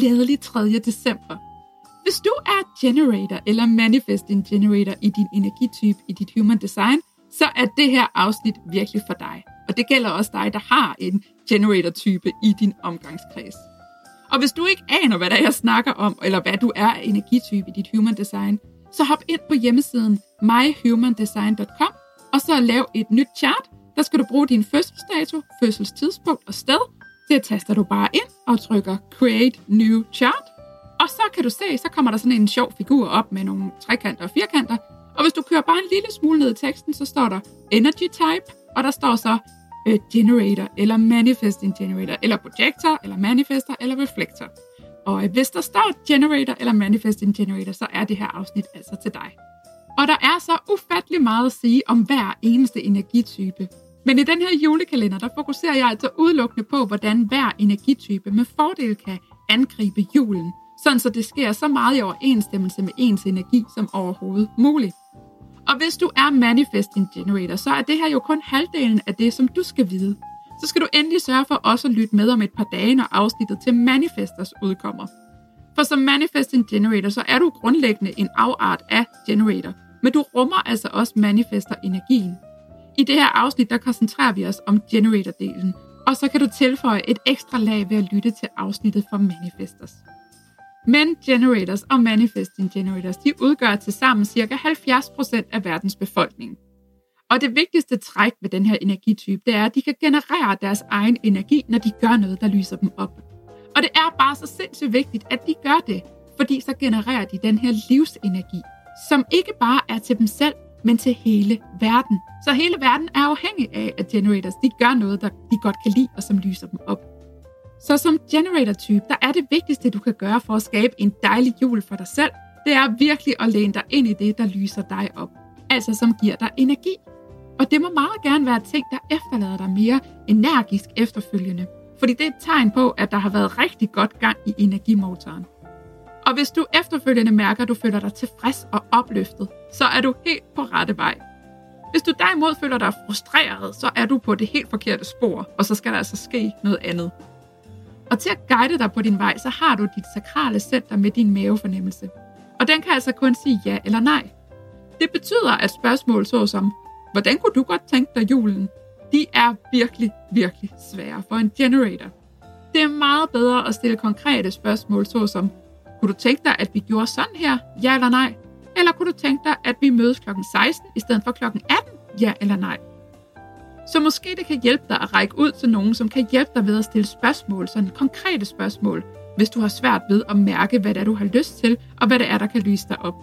glædelig 3. december. Hvis du er generator eller manifesting generator i din energitype i dit human design, så er det her afsnit virkelig for dig. Og det gælder også dig, der har en generator-type i din omgangskreds. Og hvis du ikke aner, hvad der er, jeg snakker om, eller hvad du er af energitype i dit human design, så hop ind på hjemmesiden myhumandesign.com, og så lav et nyt chart. Der skal du bruge din fødselsdato, fødselstidspunkt og sted, det taster du bare ind og trykker Create New Chart. Og så kan du se, så kommer der sådan en sjov figur op med nogle trekanter og firkanter. Og hvis du kører bare en lille smule ned i teksten, så står der Energy Type, og der står så øh, Generator, eller Manifesting Generator, eller Projector, eller Manifester, eller Reflector. Og øh, hvis der står Generator eller Manifesting Generator, så er det her afsnit altså til dig. Og der er så ufattelig meget at sige om hver eneste energitype. Men i den her julekalender, der fokuserer jeg altså udelukkende på, hvordan hver energitype med fordel kan angribe julen, sådan så det sker så meget i overensstemmelse med ens energi som overhovedet muligt. Og hvis du er Manifesting Generator, så er det her jo kun halvdelen af det, som du skal vide. Så skal du endelig sørge for også at lytte med om et par dage, når afsnittet til Manifestors udkommer. For som Manifesting Generator, så er du grundlæggende en afart af Generator, men du rummer altså også Manifester-energien. I det her afsnit, der koncentrerer vi os om generator-delen, og så kan du tilføje et ekstra lag ved at lytte til afsnittet for manifestors. Men generators og manifesting generators, de udgør til sammen ca. 70% af verdens befolkning. Og det vigtigste træk ved den her energitype, det er, at de kan generere deres egen energi, når de gør noget, der lyser dem op. Og det er bare så sindssygt vigtigt, at de gør det, fordi så genererer de den her livsenergi, som ikke bare er til dem selv, men til hele verden. Så hele verden er afhængig af, at generators de gør noget, der de godt kan lide, og som lyser dem op. Så som generator-type, der er det vigtigste, du kan gøre for at skabe en dejlig jul for dig selv, det er virkelig at læne dig ind i det, der lyser dig op. Altså som giver dig energi. Og det må meget gerne være ting, der efterlader dig mere energisk efterfølgende. Fordi det er et tegn på, at der har været rigtig godt gang i energimotoren. Og hvis du efterfølgende mærker, at du føler dig tilfreds og opløftet, så er du helt på rette vej. Hvis du derimod føler dig frustreret, så er du på det helt forkerte spor, og så skal der altså ske noget andet. Og til at guide dig på din vej, så har du dit sakrale center med din mavefornemmelse. Og den kan altså kun sige ja eller nej. Det betyder, at spørgsmål såsom, hvordan kunne du godt tænke dig julen, de er virkelig, virkelig svære for en generator. Det er meget bedre at stille konkrete spørgsmål såsom, kunne du tænke dig, at vi gjorde sådan her, ja eller nej? Eller kunne du tænke dig, at vi mødes kl. 16 i stedet for kl. 18? Ja eller nej? Så måske det kan hjælpe dig at række ud til nogen, som kan hjælpe dig ved at stille spørgsmål, sådan konkrete spørgsmål, hvis du har svært ved at mærke, hvad det er, du har lyst til, og hvad det er, der kan lyse dig op.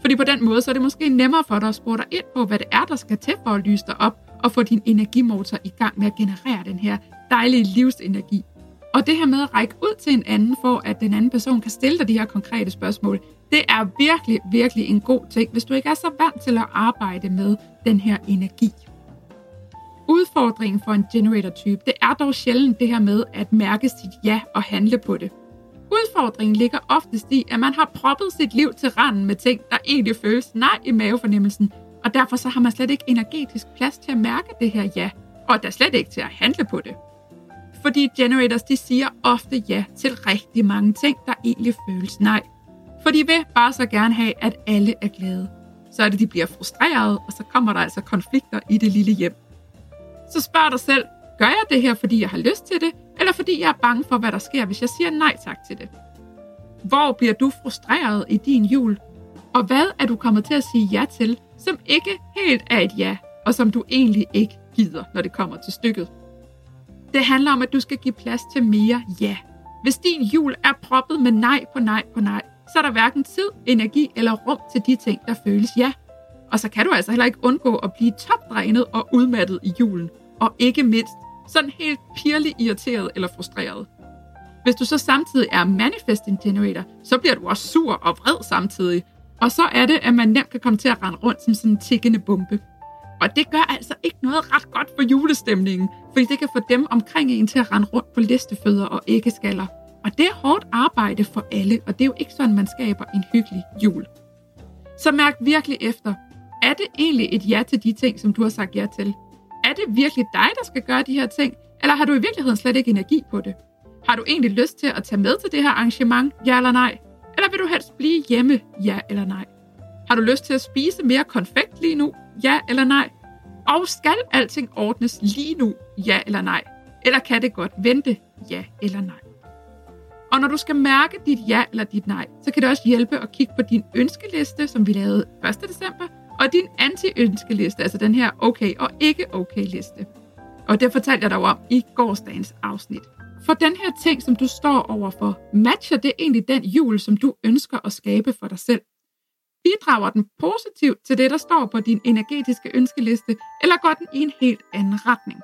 Fordi på den måde, så er det måske nemmere for dig at spore dig ind på, hvad det er, der skal til for at lyse dig op, og få din energimotor i gang med at generere den her dejlige livsenergi. Og det her med at række ud til en anden, for at den anden person kan stille dig de her konkrete spørgsmål, det er virkelig, virkelig en god ting, hvis du ikke er så vant til at arbejde med den her energi. Udfordringen for en generator-type, det er dog sjældent det her med at mærke sit ja og handle på det. Udfordringen ligger oftest i, at man har proppet sit liv til randen med ting, der egentlig føles nej i mavefornemmelsen, og derfor så har man slet ikke energetisk plads til at mærke det her ja, og der slet ikke til at handle på det. Fordi generators de siger ofte ja til rigtig mange ting, der egentlig føles nej. For de vil bare så gerne have, at alle er glade. Så er det, de bliver frustreret, og så kommer der altså konflikter i det lille hjem. Så spørg dig selv, gør jeg det her, fordi jeg har lyst til det, eller fordi jeg er bange for, hvad der sker, hvis jeg siger nej tak til det? Hvor bliver du frustreret i din jul? Og hvad er du kommet til at sige ja til, som ikke helt er et ja, og som du egentlig ikke gider, når det kommer til stykket? Det handler om, at du skal give plads til mere ja. Hvis din jul er proppet med nej på nej på nej, så er der hverken tid, energi eller rum til de ting, der føles ja. Og så kan du altså heller ikke undgå at blive topdrænet og udmattet i julen. Og ikke mindst sådan helt pirligt irriteret eller frustreret. Hvis du så samtidig er manifesting generator, så bliver du også sur og vred samtidig. Og så er det, at man nemt kan komme til at rende rundt som sådan en tikkende bombe. Og det gør altså ikke noget ret godt for julestemningen, fordi det kan få dem omkring en til at rende rundt på listefødder og æggeskaller. Og det er hårdt arbejde for alle, og det er jo ikke sådan, man skaber en hyggelig jul. Så mærk virkelig efter, er det egentlig et ja til de ting, som du har sagt ja til? Er det virkelig dig, der skal gøre de her ting, eller har du i virkeligheden slet ikke energi på det? Har du egentlig lyst til at tage med til det her arrangement, ja eller nej? Eller vil du helst blive hjemme, ja eller nej? Har du lyst til at spise mere konfekt lige nu, ja eller nej? Og skal alting ordnes lige nu, ja eller nej? Eller kan det godt vente, ja eller nej? Og når du skal mærke dit ja eller dit nej, så kan det også hjælpe at kigge på din ønskeliste, som vi lavede 1. december, og din anti-ønskeliste, altså den her okay og ikke okay liste. Og det fortalte jeg dig om i gårsdagens afsnit. For den her ting, som du står overfor, matcher det egentlig den jul, som du ønsker at skabe for dig selv? Bidrager den positivt til det, der står på din energetiske ønskeliste, eller går den i en helt anden retning?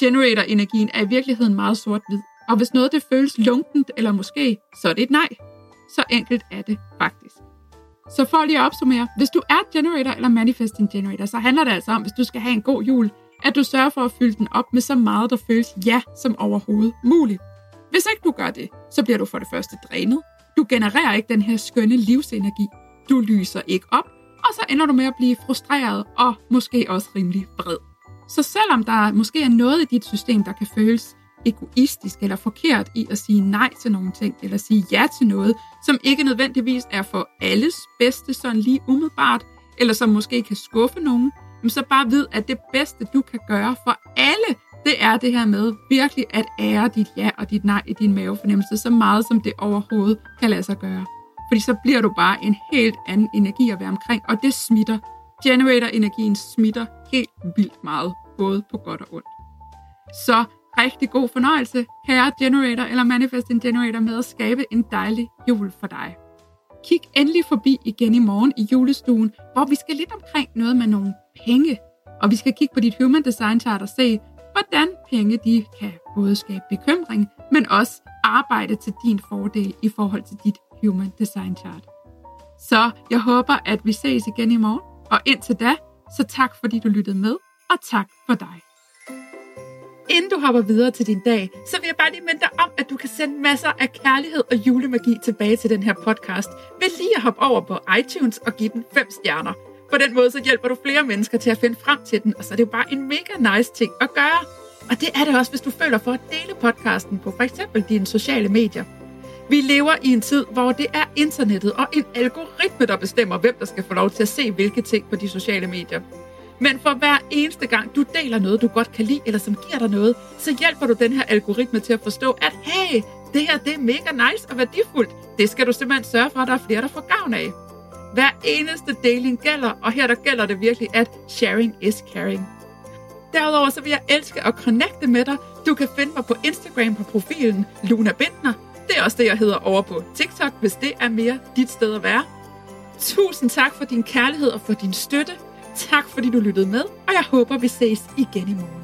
Generator-energien er i virkeligheden meget sort-hvid, og hvis noget det føles lunkent eller måske, så er det et nej. Så enkelt er det faktisk. Så for lige at opsummere, hvis du er generator eller manifesting generator, så handler det altså om, hvis du skal have en god jul, at du sørger for at fylde den op med så meget, der føles ja som overhovedet muligt. Hvis ikke du gør det, så bliver du for det første drænet. Du genererer ikke den her skønne livsenergi. Du lyser ikke op, og så ender du med at blive frustreret og måske også rimelig vred. Så selvom der måske er noget i dit system, der kan føles egoistisk eller forkert i at sige nej til nogle ting, eller sige ja til noget, som ikke nødvendigvis er for alles bedste sådan lige umiddelbart, eller som måske kan skuffe nogen, så bare vid, at det bedste, du kan gøre for alle, det er det her med virkelig at ære dit ja og dit nej i din mavefornemmelse så meget, som det overhovedet kan lade sig gøre. Fordi så bliver du bare en helt anden energi at være omkring, og det smitter. Generator-energien smitter helt vildt meget, både på godt og ondt. Så rigtig god fornøjelse, kære generator eller manifesting generator, med at skabe en dejlig jul for dig. Kig endelig forbi igen i morgen i julestuen, hvor vi skal lidt omkring noget med nogle penge. Og vi skal kigge på dit human design chart og se, hvordan penge de kan både skabe bekymring, men også arbejde til din fordel i forhold til dit human design chart. Så jeg håber, at vi ses igen i morgen, og indtil da, så tak fordi du lyttede med, og tak for dig. Inden du hopper videre til din dag, så vil jeg bare lige minde dig om, at du kan sende masser af kærlighed og julemagi tilbage til den her podcast ved lige at hoppe over på iTunes og give den 5 stjerner. På den måde så hjælper du flere mennesker til at finde frem til den, og så er det jo bare en mega nice ting at gøre. Og det er det også, hvis du føler for at dele podcasten på f.eks. dine sociale medier. Vi lever i en tid, hvor det er internettet og en algoritme, der bestemmer, hvem der skal få lov til at se hvilke ting på de sociale medier. Men for hver eneste gang, du deler noget, du godt kan lide, eller som giver dig noget, så hjælper du den her algoritme til at forstå, at hey, det her det er mega nice og værdifuldt. Det skal du simpelthen sørge for, at der er flere, der får gavn af. Hver eneste deling gælder, og her der gælder det virkelig, at sharing is caring. Derudover så vil jeg elske at connecte med dig. Du kan finde mig på Instagram på profilen Luna Bindner. Det er også det, jeg hedder over på TikTok, hvis det er mere dit sted at være. Tusind tak for din kærlighed og for din støtte. Tak fordi du lyttede med, og jeg håber, vi ses igen i morgen.